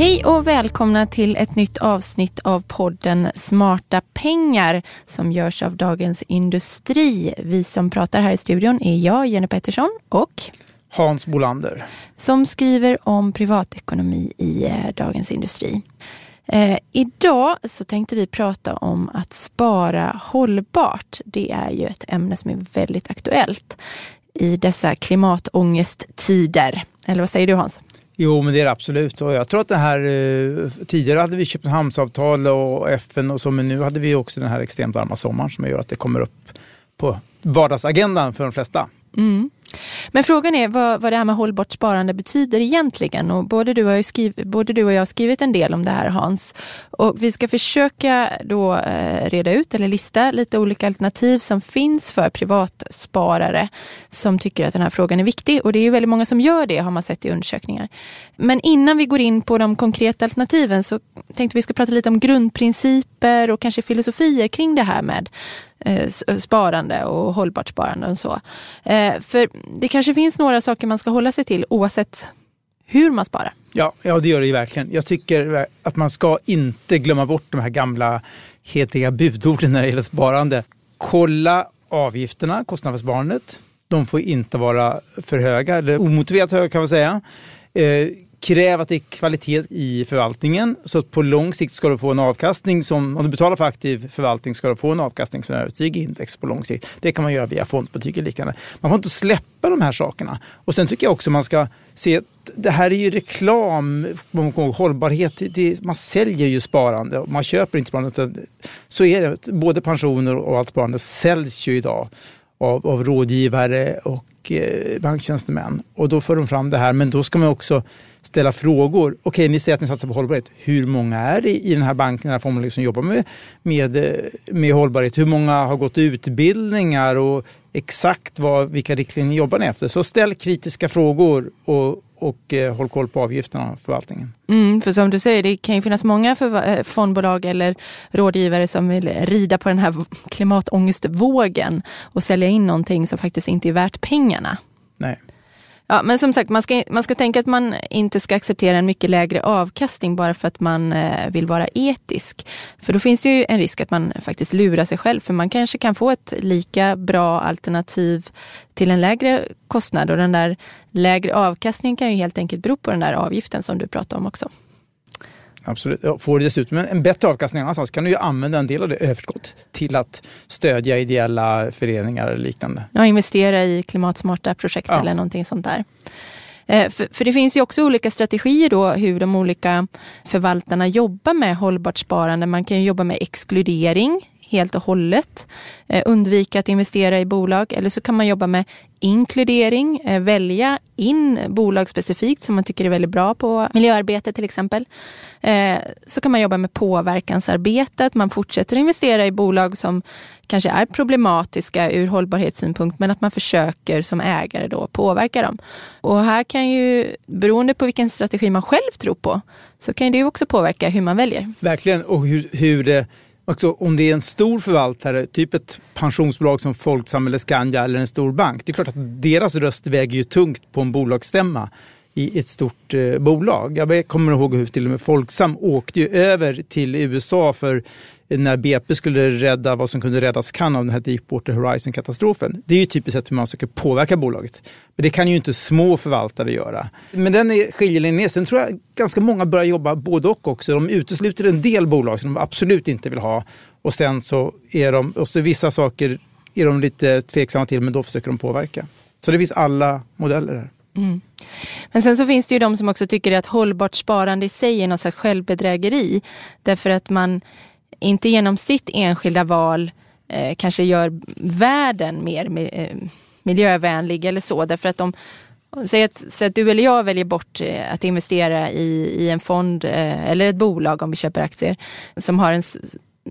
Hej och välkomna till ett nytt avsnitt av podden Smarta pengar som görs av Dagens Industri. Vi som pratar här i studion är jag, Jenny Pettersson och Hans Bolander. Som skriver om privatekonomi i eh, Dagens Industri. Eh, idag så tänkte vi prata om att spara hållbart. Det är ju ett ämne som är väldigt aktuellt i dessa klimatångesttider. Eller vad säger du Hans? Jo, men det är det absolut. Och jag tror att det här, eh, tidigare hade vi Köpenhamnsavtal och FN och så, men nu hade vi också den här extremt varma sommaren som gör att det kommer upp på vardagsagendan för de flesta. Mm. Men frågan är vad, vad det här med hållbart sparande betyder egentligen. Och både, du har skriv, både du och jag har skrivit en del om det här Hans. Och vi ska försöka då eh, reda ut eller lista lite olika alternativ som finns för privatsparare som tycker att den här frågan är viktig. Och det är väldigt många som gör det har man sett i undersökningar. Men innan vi går in på de konkreta alternativen så tänkte vi ska prata lite om grundprinciper och kanske filosofier kring det här med Eh, eh, sparande och hållbart sparande och så. Eh, för det kanske finns några saker man ska hålla sig till oavsett hur man sparar. Ja, ja det gör det ju verkligen. Jag tycker att man ska inte glömma bort de här gamla hetiga budorden när det gäller sparande. Kolla avgifterna, kostnaderna för sparandet. De får inte vara för höga, eller omotiverat höga kan man säga. Kräv att det är kvalitet i förvaltningen. Så att på lång sikt ska du få en avkastning som, om du betalar för aktiv förvaltning, ska du få en avkastning som överstiger index på lång sikt. Det kan man göra via fondbutiker och liknande. Man får inte släppa de här sakerna. Och sen tycker jag också man ska se det här är ju reklam, hållbarhet, det, man säljer ju sparande. Man köper inte sparande. Så är det, både pensioner och allt sparande säljs ju idag av, av rådgivare och eh, banktjänstemän. Och då för de fram det här, men då ska man också ställa frågor. Okej, ni säger att ni satsar på hållbarhet. Hur många är det i den här banken, den här formen som liksom jobbar med, med, eh, med hållbarhet? Hur många har gått utbildningar och exakt vad, vilka riktlinjer jobbar ni efter? Så ställ kritiska frågor och, och eh, håll koll på avgifterna och förvaltningen. Mm, för som du säger, det kan ju finnas många eh, fondbolag eller rådgivare som vill rida på den här klimatångestvågen och sälja in någonting som faktiskt inte är värt pengarna. Nej. Ja, men som sagt, man ska, man ska tänka att man inte ska acceptera en mycket lägre avkastning bara för att man eh, vill vara etisk. För då finns det ju en risk att man faktiskt lurar sig själv. För man kanske kan få ett lika bra alternativ till en lägre kostnad. Och den där lägre avkastningen kan ju helt enkelt bero på den där avgiften som du pratade om också. Absolut. Får du dessutom en bättre avkastning annanstans kan du ju använda en del av det överskott till att stödja ideella föreningar eller liknande. Ja, investera i klimatsmarta projekt ja. eller någonting sånt där. Eh, för, för, det finns ju också olika strategier då hur de olika förvaltarna jobbar med hållbart sparande. Man kan ju jobba med exkludering helt och hållet. Eh, undvika att investera i bolag eller så kan man jobba med inkludering, eh, välja in bolag specifikt som man tycker är väldigt bra på miljöarbete till exempel. Eh, så kan man jobba med påverkansarbetet. Man fortsätter investera i bolag som kanske är problematiska ur hållbarhetssynpunkt men att man försöker som ägare då påverka dem. Och här kan ju, beroende på vilken strategi man själv tror på, så kan det också påverka hur man väljer. Verkligen, och hur, hur det Också om det är en stor förvaltare, typ ett pensionsbolag som Folksam eller Skandia eller en stor bank, det är klart att deras röst väger ju tungt på en bolagsstämma i ett stort eh, bolag. Jag kommer ihåg hur till och med Folksam åkte ju över till USA för när BP skulle rädda vad som kunde räddas kan av den här Deepwater Horizon-katastrofen. Det är ju typiskt sett hur man försöker påverka bolaget. Men det kan ju inte små förvaltare göra. Men den är skiljelinjen Sen tror jag ganska många börjar jobba både och också. De utesluter en del bolag som de absolut inte vill ha och sen så är de, och så vissa saker är de lite tveksamma till men då försöker de påverka. Så det finns alla modeller här. Mm. Men sen så finns det ju de som också tycker att hållbart sparande i sig är något slags självbedrägeri. Därför att man inte genom sitt enskilda val eh, kanske gör världen mer eh, miljövänlig eller så. Därför att om, Säg att, säg att du eller jag väljer bort eh, att investera i, i en fond eh, eller ett bolag om vi köper aktier som har en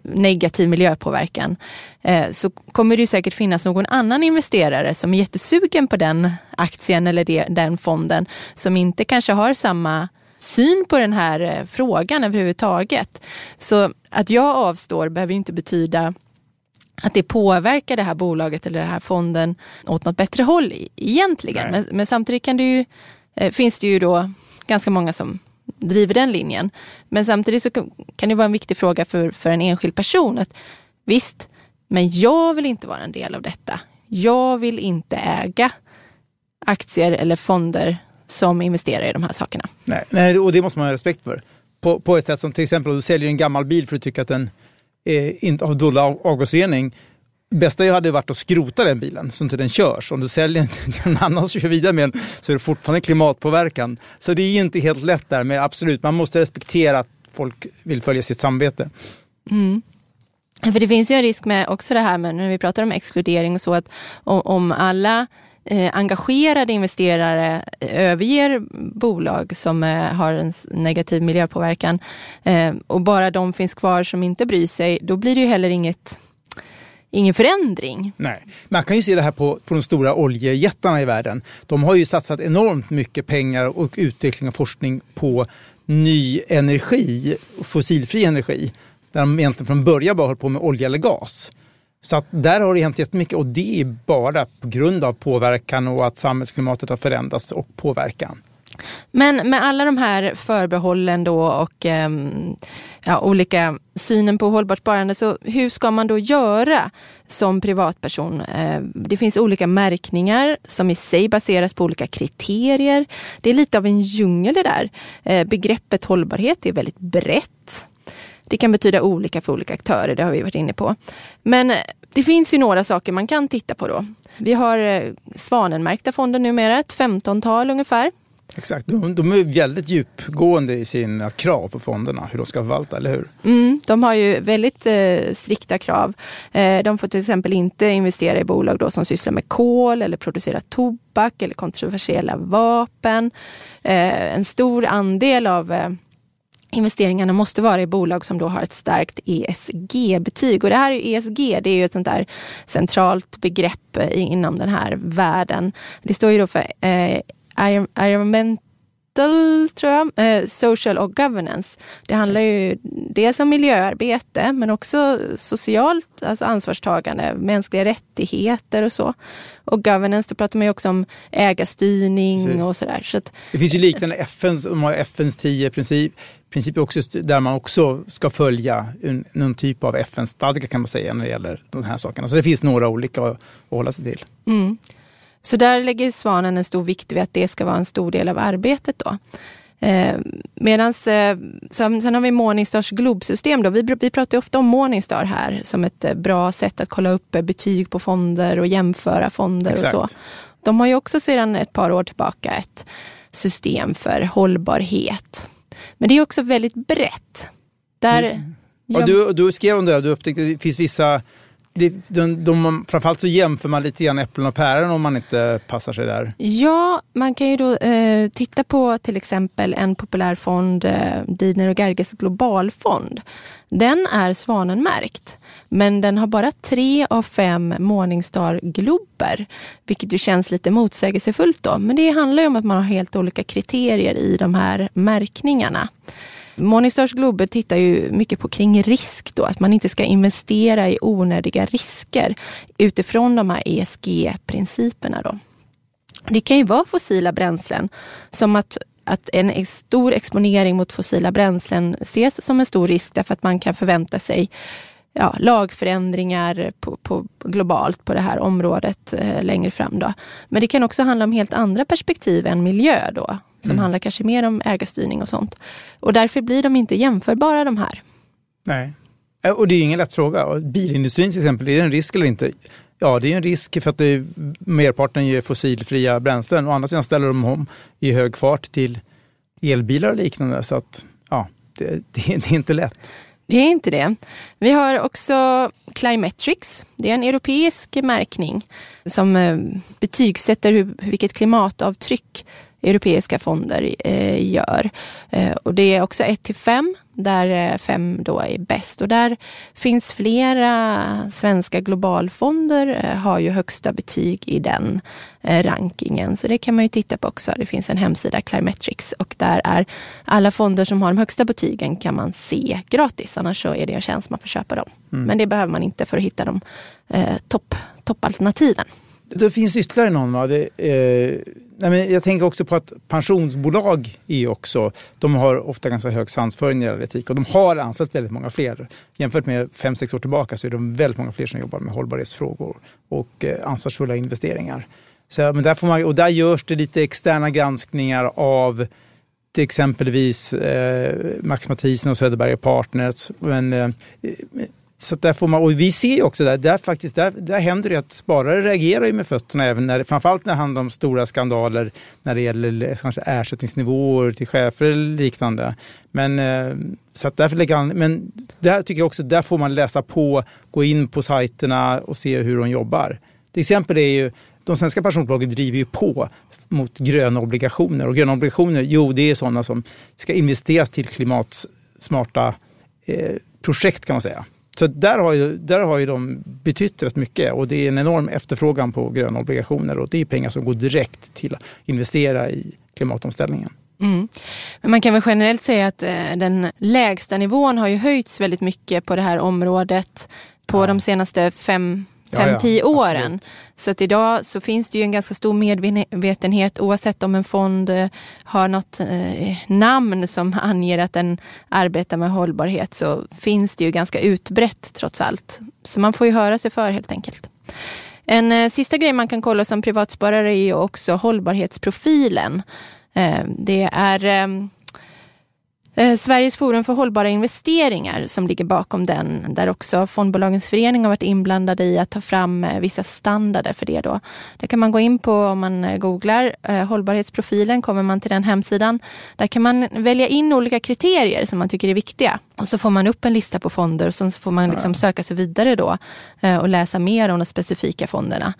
negativ miljöpåverkan eh, så kommer det säkert finnas någon annan investerare som är jättesugen på den aktien eller den fonden som inte kanske har samma syn på den här eh, frågan överhuvudtaget. Så att jag avstår behöver inte betyda att det påverkar det här bolaget eller den här fonden åt något bättre håll egentligen. Men, men, samtidigt kan det ju, eh, finns det ju då ganska många som driver den linjen. Men samtidigt så kan det vara en viktig fråga för, för en enskild person. att Visst, men jag vill inte vara en del av detta. Jag vill inte äga aktier eller fonder som investerar i de här sakerna. Nej, nej och det måste man ha respekt för. På, på ett sätt som till exempel om du säljer en gammal bil för att du tycker att den är, inte har dålig avgasrening bästa hade varit att skrota den bilen så inte den körs. Om du säljer den till någon annan som kör vidare med den så är det fortfarande klimatpåverkan. Så det är inte helt lätt där, men absolut, man måste respektera att folk vill följa sitt samvete. Mm. För det finns ju en risk med också det här med när vi pratar om exkludering och så att om alla eh, engagerade investerare överger bolag som eh, har en negativ miljöpåverkan eh, och bara de finns kvar som inte bryr sig, då blir det ju heller inget ingen förändring. Nej, man kan ju se det här på, på de stora oljejättarna i världen. De har ju satsat enormt mycket pengar och utveckling och forskning på ny energi, fossilfri energi. Där de egentligen från början bara höll på med olja eller gas. Så att där har det hänt jättemycket och det är bara på grund av påverkan och att samhällsklimatet har förändrats och påverkan. Men med alla de här förbehållen då och eh, ja, olika synen på hållbart sparande, så hur ska man då göra som privatperson? Eh, det finns olika märkningar som i sig baseras på olika kriterier. Det är lite av en djungel det där. Eh, begreppet hållbarhet är väldigt brett. Det kan betyda olika för olika aktörer, det har vi varit inne på. Men eh, det finns ju några saker man kan titta på då. Vi har eh, svanenmärkta fonder numera, ett femtontal ungefär. Exakt, de, de, är väldigt djupgående i sina krav på fonderna, hur de ska förvalta, eller hur? Mm, de har ju väldigt eh, strikta krav. Eh, de får till exempel inte investera i bolag då som sysslar med kol eller producerar tobak eller kontroversiella vapen. Eh, en stor andel av eh, investeringarna måste vara i bolag som då har ett starkt ESG-betyg. Och det här är ESG, det är ju ett sånt där centralt begrepp eh, inom den här världen. Det står ju då för eh, environmental tror jag, eh, social och governance. Det handlar ju dels om miljöarbete men också socialt, alltså ansvarstagande, mänskliga rättigheter och så. Och governance, då pratar man ju också om ägarstyrning Precis. och sådär. Så att, det finns ju liknande FNs, FNs tio princip, principer också där man också ska följa en, någon typ av FN-stadga kan man säga när det gäller de här sakerna. Så det finns några olika att, att hålla sig till. Mm. Så där lägger Svanen en stor vikt vid att det ska vara en stor del av arbetet. då. Eh, medans, eh, sen, sen har vi Morningstars globsystem. Då. Vi, vi pratar ofta om Morningstar här som ett eh, bra sätt att kolla upp eh, betyg på fonder och jämföra fonder Exakt. och så. De har ju också sedan ett par år tillbaka ett system för hållbarhet. Men det är också väldigt brett. Där, ja, du, du skrev om det där, du upptäckte att det finns vissa det, de, de, framförallt så jämför man lite grann äpplen och päron om man inte passar sig där. Ja, man kan ju då eh, titta på till exempel en populär fond, eh, Didner och Gerges globalfond. Den är svanenmärkt, men den har bara tre av fem Morningstar-glober, vilket ju känns lite motsägelsefullt då. Men det handlar ju om att man har helt olika kriterier i de här märkningarna. Morningstars Globe tittar ju mycket på kring risk då, att man inte ska investera i onödiga risker utifrån de här ESG-principerna då. Det kan ju vara fossila bränslen som att att en stor exponering mot fossila bränslen ses som en stor risk därför att man kan förvänta sig ja, lagförändringar på, på, globalt på det här området eh, längre fram. Då. Men det kan också handla om helt andra perspektiv än miljö då, som mm. handlar kanske mer om ägarstyrning och sånt. Och därför blir de inte jämförbara de här. Nej, eh, och det är ingen lätt fråga. Bilindustrin till exempel, är det en risk eller inte? Ja, det är en risk för att det merparten ger fossilfria bränslen. Å andra sidan ställer de om i hög fart till elbilar och liknande. Så att, ja, det, det, är inte lätt. Det är inte det. Vi har också Climetrics. Det är en europeisk märkning som eh, betygsätter hur, vilket klimatavtryck europeiska fonder eh, gör. Eh, och det är också 1 till 5. där fem då är bäst. Och där finns flera svenska globalfonder har ju högsta betyg i den rankingen. Så det kan man ju titta på också. Det finns en hemsida, Climetrics, och där är alla fonder som har de högsta betygen kan man se gratis. Annars så är det en tjänst man får köpa dem. Mm. Men det behöver man inte för att hitta de eh, topp, toppalternativen. Det finns ytterligare någon. Va? Det, eh, nej men jag tänker också på att pensionsbolag är också, de har ofta ganska hög svansföring när det gäller etik och de har anställt väldigt många fler. Jämfört med fem sex år tillbaka så är det väldigt många fler som jobbar med hållbarhetsfrågor och eh, ansvarsfulla investeringar. Så, men där får man, och där görs det lite externa granskningar av till exempelvis eh, Max Mathisen och Söderberg Partners. Men, eh, så där får man, och vi ser ju också där, där, faktiskt, där, där händer det att sparare reagerar ju med fötterna även när, framförallt när det handlar om stora skandaler när det gäller kanske ersättningsnivåer till chefer eller liknande. Men, eh, så att därför lägger han, men där tycker jag också, där får man läsa på, gå in på sajterna och se hur de jobbar. Till exempel är ju, de svenska pensionsbolagen driver ju på mot gröna obligationer. Och gröna obligationer, jo det är sådana som ska investeras till klimatsmarta eh, projekt kan man säga. Så där har, ju, där har ju de betytt rätt mycket och det är en enorm efterfrågan på gröna obligationer och det är pengar som går direkt till att investera i klimatomställningen. Mm. Men man kan väl generellt säga att eh, den lägsta nivån har ju höjts väldigt mycket på det här området på ja. de senaste fem fem, tio åren. Absolut. Så att idag så finns det ju en ganska stor medvetenhet oavsett om en fond eh, har något eh, namn som anger att den arbetar med hållbarhet så finns det ju ganska utbrett trots allt. Så man får ju höra sig för helt enkelt. En eh, sista grej man kan kolla som privatsparare är ju också hållbarhetsprofilen. Eh, det är ehm, Eh, Sveriges forum för hållbara investeringar som ligger bakom den, där också fondbolagens förening har varit inblandade i att ta fram eh, vissa standarder för det. Då. Där kan man gå in på, om man eh, googlar hållbarhetsprofilen, kommer man till den hemsidan. Där kan man välja in olika kriterier som man tycker är viktiga. Och så får man upp en lista på fonder och så får man liksom söka sig vidare då och läsa mer om de specifika fonderna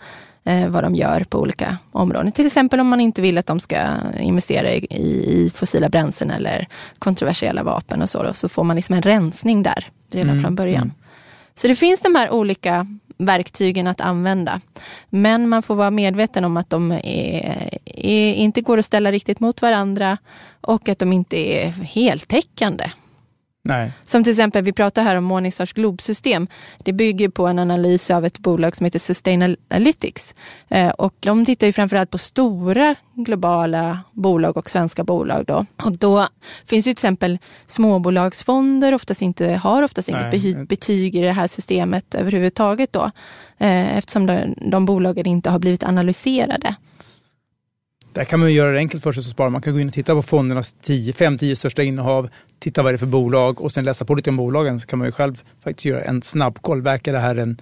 eh, vad de gör på olika områden. Till exempel om man inte vill att de ska investera i, i fossila bränslen eller kontroversiella vapen och så. Då, så får man liksom en rensning där redan mm. från början. Mm. Så det finns de här olika verktygen att använda. Men man får vara medveten om att de är, är, inte går att ställa riktigt mot varandra och att de inte är heltäckande. Nej. Som till exempel, vi pratar här om Morningstars globsystem. Det bygger på en analys av ett bolag som heter Sustainalytics. Eh, och de tittar ju framförallt på stora globala bolag och svenska bolag. Då. Och då finns ju till exempel småbolagsfonder oftast inte, har oftast inget Nej. betyg i det här systemet överhuvudtaget. Då, eh, eftersom de, de bolagen inte har blivit analyserade. Där kan man göra det enkelt för sig som sparare. Man kan gå in och titta på fondernas 5-10 största innehav, titta vad det är för bolag och sen läsa på lite om bolagen så kan man ju själv faktiskt göra en snabbkoll. Verkar det här en,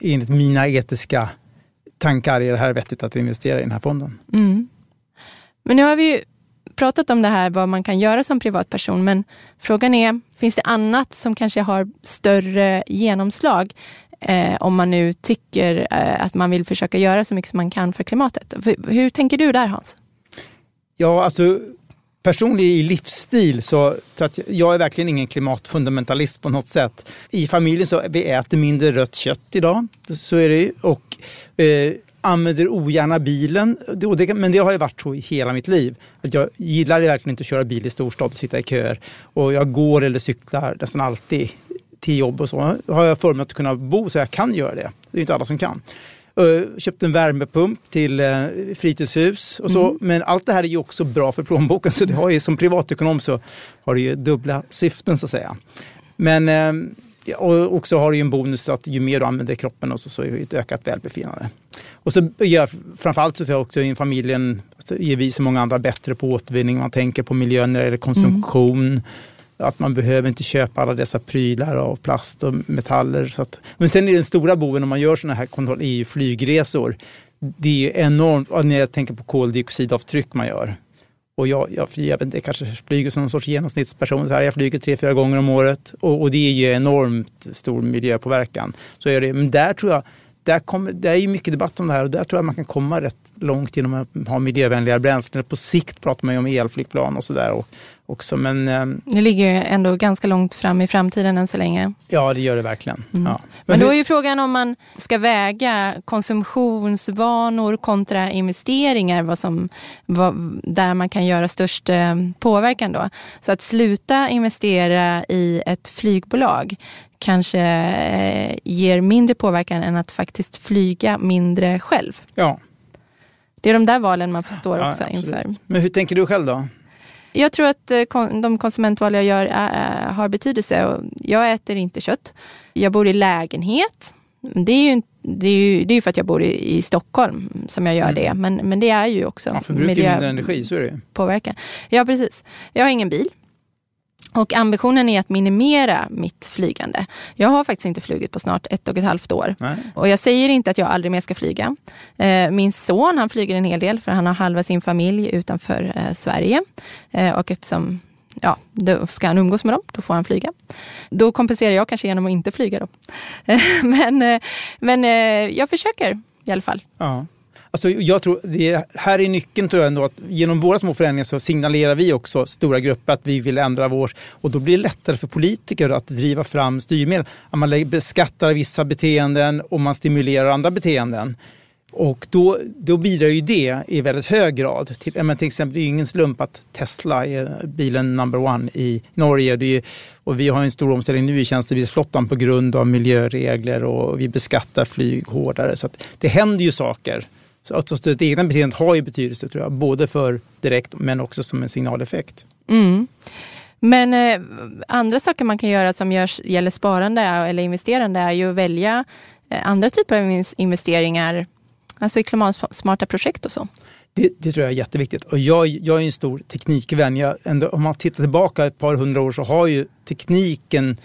enligt mina etiska tankar, är det här vettigt att investera i den här fonden? Mm. Men nu har vi ju pratat om det här, vad man kan göra som privatperson, men frågan är, finns det annat som kanske har större genomslag? Eh, om man nu tycker eh, att man vill försöka göra så mycket som man kan för klimatet. Hur, hur tänker du där Hans? Ja, alltså personligen i livsstil så, så att jag är verkligen ingen klimatfundamentalist på något sätt. I familjen så vi äter mindre rött kött idag, så är det och eh, använder ogärna bilen. Det, men det har ju varit så i hela mitt liv. Att jag gillar verkligen inte att köra bil i storstad och sitta i köer. Och jag går eller cyklar nästan alltid till jobb och så har jag för mig att kunna bo så jag kan göra det. Det är inte alla som kan. Köpt en värmepump till eh, fritidshus och så. Mm. Men allt det här är ju också bra för plånboken så det har ju, som privatekonom så har det ju dubbla syften så att säga. Men eh, och också har det ju en bonus att ju mer du använder kroppen och så, så är det ett ökat välbefinnande. Och så gör, framförallt så tror också i familjen, är vi som många andra bättre på återvinning. Man tänker på miljön när det gäller konsumtion. Mm att man behöver inte köpa alla dessa prylar av plast och metaller. Så att, men sen är den stora boven om man gör sådana här kontroller är ju flygresor. Det är ju enormt, när jag tänker på koldioxidavtryck man gör. Och jag, jag, jag vet inte, kanske flyger som någon sorts genomsnittsperson. Så här, jag flyger tre, fyra gånger om året och, och det är ju enormt stor miljöpåverkan. Så är det. Men där tror jag, där kommer, det är ju mycket debatt om det här och där tror jag man kan komma rätt långt genom att ha miljövänligare bränslen. På sikt pratar man ju om elflygplan och sådär. Också. Men, ehm, det ligger ju ändå ganska långt fram i framtiden än så länge. Ja, det gör det verkligen. Mm. Ja. Men, Men då är ju frågan om man ska väga konsumtionsvanor kontra investeringar, vad som, vad, där man kan göra störst eh, påverkan då. Så att sluta investera i ett flygbolag kanske eh, ger mindre påverkan än att faktiskt flyga mindre själv. Ja. Det är de där valen man förstår också ja, inför. Men hur tänker du själv då? Jag tror att eh, de konsumentval jag gör är, har betydelse. Jag äter inte kött. Jag bor i lägenhet. Det är ju, det är ju, det är för att jag bor i, Stockholm som jag gör mm. det. Men, men det är ju också Man förbrukar miljö, mindre energi, så är det Påverkan. Ja, precis. Jag har ingen bil. Och ambitionen är att minimera mitt flygande. Jag har faktiskt inte flugit på snart ett och ett halvt år. Nej. Och jag säger inte att jag aldrig mer ska flyga. Eh, min son han flyger en hel del för han har halva sin familj utanför eh, Sverige. Eh, och eftersom ja, då ska han umgås med dem, då får han flyga. Då kompenserar jag kanske genom att inte flyga. Då. men men jag försöker i alla fall. Ja. Alltså jag tror, det här är nyckeln tror jag ändå, att genom våra små förändringar så signalerar vi också stora grupper att vi vill ändra vår, och då blir det lättare för politiker att driva fram styrmedel. Att man beskattar vissa beteenden och man stimulerar andra beteenden. Och då, då bidrar ju det i väldigt hög grad. Till, men till exempel, det är ju ingen slump att Tesla är bilen number one i Norge. Det är, och vi har en stor omställning nu i tjänstebilsflottan på grund av miljöregler och vi beskattar flyg hårdare. Så det händer ju saker så att det egna beteendet har ju betydelse tror jag, både för direkt men också som en signaleffekt. Mm. Men eh, andra saker man kan göra som görs, gäller sparande eller investerande är ju att välja eh, andra typer av investeringar, alltså i klimatsmarta projekt och så. Det, det, tror jag är jätteviktigt. Och jag, jag är en stor teknikvän. Jag, ändå, om man tittar tillbaka ett par hundra år så har ju tekniken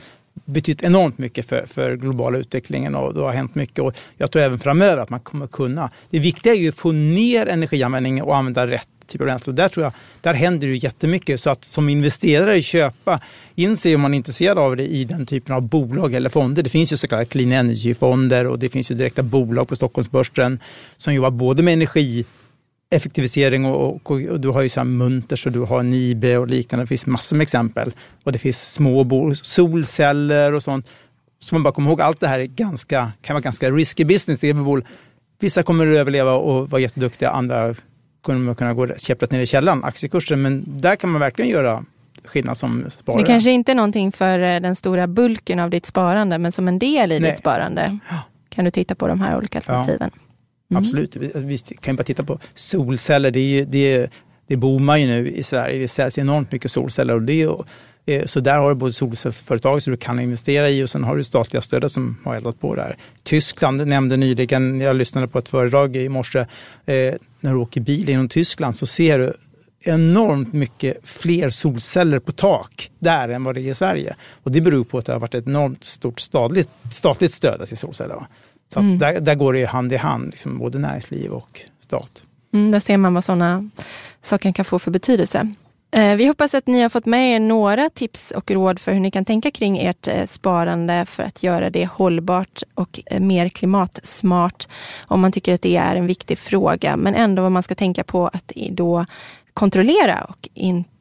betytt enormt mycket för, för globala utvecklingen och det har hänt mycket. Och jag tror även framöver att man kommer kunna. Det viktiga är ju att få ner energianvändningen och använda rätt typ av bränsle. Och där, tror jag, där händer det jättemycket. Så att som investerare köpa in sig om man är intresserad av det i den typen av bolag eller fonder. Det finns ju så kallade clean energy-fonder och det finns ju direkta bolag på Stockholmsbörsen som jobbar både med energi effektivisering och, och, och, du har ju så här Munters och du har Nibe och liknande. Det finns massor med exempel. Och det finns små solceller och sånt. Så man bara kommer ihåg, allt det här är ganska, kan vara ganska risky business. Vissa kommer att överleva och vara jätteduktiga, andra kommer kunna gå käpprätt ner i källan, aktiekursen. Men där kan man verkligen göra skillnad som sparare. Det kanske inte är någonting för eh, den stora bulken av ditt sparande, men som en del i Nej. ditt sparande kan du titta på de här olika alternativen. Ja. Mm. Absolut. Vi, vi kan ju bara titta på solceller. Det, är, det, det boomar ju nu i Sverige. Det säljs enormt mycket solceller. Och det är, så där har du både solcellsföretag som du kan investera i och sen har du statliga stödet som har eldat på där. Tyskland nämnde nyligen, jag lyssnade på ett föredrag i morse, eh, när du åker bil genom Tyskland så ser du enormt mycket fler solceller på tak där än vad det är i Sverige. Och det beror på att det har varit ett enormt stort statligt, statligt stöd till solceller. Så mm. där, där, går det hand i hand, liksom, både näringsliv och stat. Mm, där ser man vad sådana saker kan få för betydelse. Eh, vi hoppas att ni har fått med er några tips och råd för hur ni kan tänka kring ert eh, sparande för att göra det hållbart och eh, mer klimatsmart. Om man tycker att det är en viktig fråga, men ändå vad man ska tänka på att då kontrollera och inte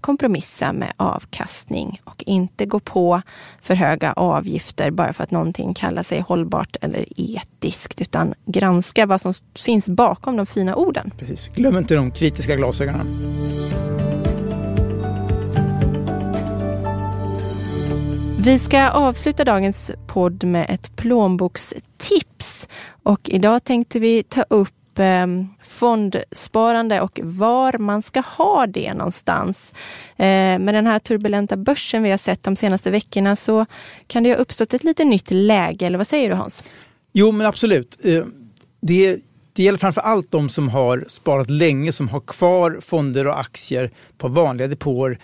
kompromissa med avkastning och inte gå på för höga avgifter bara för att någonting kallar sig hållbart eller etiskt, utan granska vad som finns bakom de fina orden. Precis. Glöm inte de kritiska glasögonen. Vi ska avsluta dagens podd med ett plånbokstips. Och idag tänkte vi ta upp Eh, fondsparande och var man ska ha det någonstans. Eh, med den här turbulenta börsen vi har sett de senaste veckorna så kan det ha uppstått ett lite nytt läge, eller vad säger du Hans? Jo, men absolut. Eh, det, det gäller framför allt de som har sparat länge, som har kvar fonder och aktier på vanliga depåer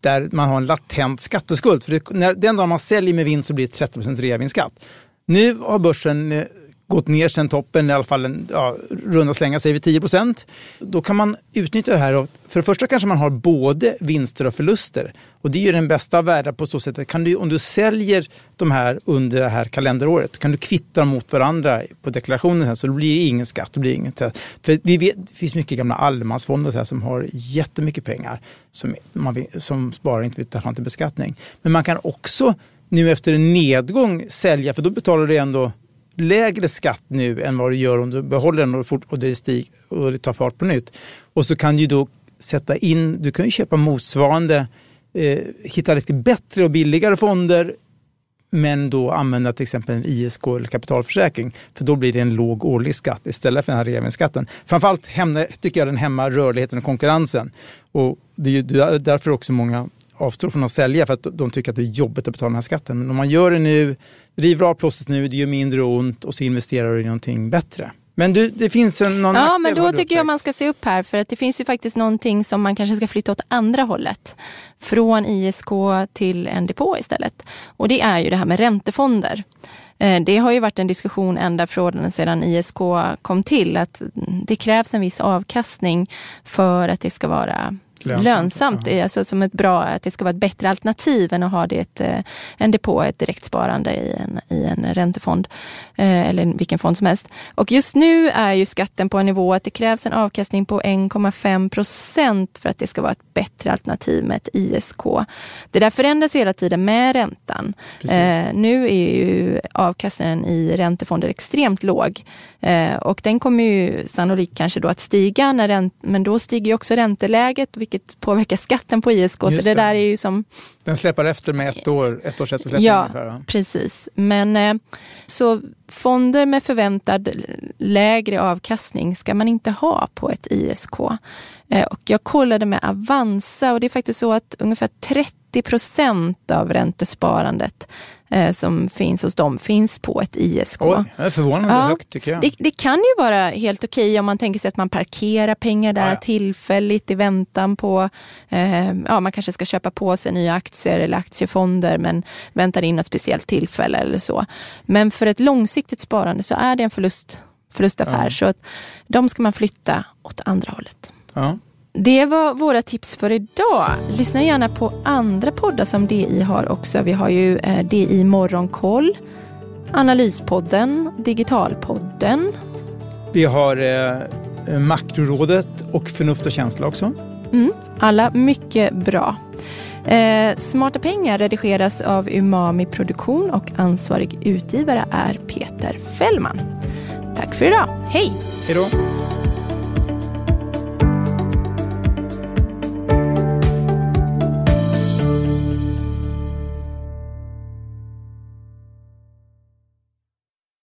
där man har en latent skatteskuld. För det, när, den dag man säljer med vinst så blir det 30% reavinstskatt. Nu har börsen eh, gått ner sen toppen, i alla fall en, ja, runda slänga säger vi 10 procent. Då kan man utnyttja det här. Och för det första kanske man har både vinster och förluster. Och det är ju den bästa av världar på så sätt att kan du, om du säljer de här under det här kalenderåret kan du kvitta dem mot varandra på deklarationen så det blir ingen skatt. Det, blir inget, för vi vet, det finns mycket gamla allemansfonder så här, som har jättemycket pengar som, man, som sparare inte vill ta fram till beskattning. Men man kan också nu efter en nedgång sälja, för då betalar du ändå lägre skatt nu än vad du gör om du behåller den och, fort, och, det, stig, och det tar fart på nytt. Och så kan du då sätta in, du kan ju köpa motsvarande, eh, hitta lite bättre och billigare fonder men då använda till exempel en ISK eller kapitalförsäkring. För då blir det en låg årlig skatt istället för den här reavinstskatten. Framförallt hämna, tycker jag den hämmar rörligheten och konkurrensen. Och det är därför också många avstår från att sälja för att de tycker att det är jobbigt att betala den här skatten. Men om man gör det nu, river av plåstret nu, det gör mindre ont och så investerar du i någonting bättre. Men du, det finns en, någon Ja, men då tycker jag man ska se upp här för att det finns ju faktiskt någonting som man kanske ska flytta åt andra hållet. Från ISK till en depå istället. Och det är ju det här med räntefonder. Eh, det har ju varit en diskussion ända från sedan ISK kom till att det krävs en viss avkastning för att det ska vara lönsamt. lönsamt. Alltså som ett bra, att det ska vara ett bättre alternativ än att ha det ett, en depå, ett direktsparande i en, i en räntefond eh, eller vilken fond som helst. Och just nu är ju skatten på en nivå att det krävs en avkastning på 1,5 procent för att det ska vara ett bättre alternativ med ett ISK. Det där förändras ju hela tiden med räntan. Eh, nu är ju avkastningen i räntefonder extremt låg eh, och den kommer ju sannolikt kanske då att stiga, när ränt, men då stiger ju också ränteläget vilket vilket påverkar skatten på ISK. Just så det, det, där är ju som... Den släpar efter med ett år, ett års eftersläpning ja, ungefär. Ja, precis. Men eh, så fonder med förväntad lägre avkastning ska man inte ha på ett ISK. Eh, och jag kollade med Avanza och det är faktiskt så att ungefär 30 procent av räntesparandet eh, som finns hos dem finns på ett ISK. Oj, det är förvånande ja, högt tycker jag. Det, det, kan ju vara helt okej om man tänker sig att man parkerar pengar där ja, ja. tillfälligt i väntan på, eh, ja man kanske ska köpa på sig nya aktier eller aktiefonder men väntar in ett speciellt tillfälle eller så. Men för ett långsiktigt sparande så är det en förlust, förlustaffär så att de ska man flytta åt andra hållet. Det var våra tips för idag. Lyssna gärna på andra poddar som DI har också. Vi har ju eh, DI Morgonkoll, Analyspodden, Digitalpodden. Vi har eh, Makrorådet och Förnuft och känsla också. Mm, alla mycket bra. Eh, Smarta pengar redigeras av Umami Produktion och ansvarig utgivare är Peter Fällman. Tack för idag. Hej! Hej då!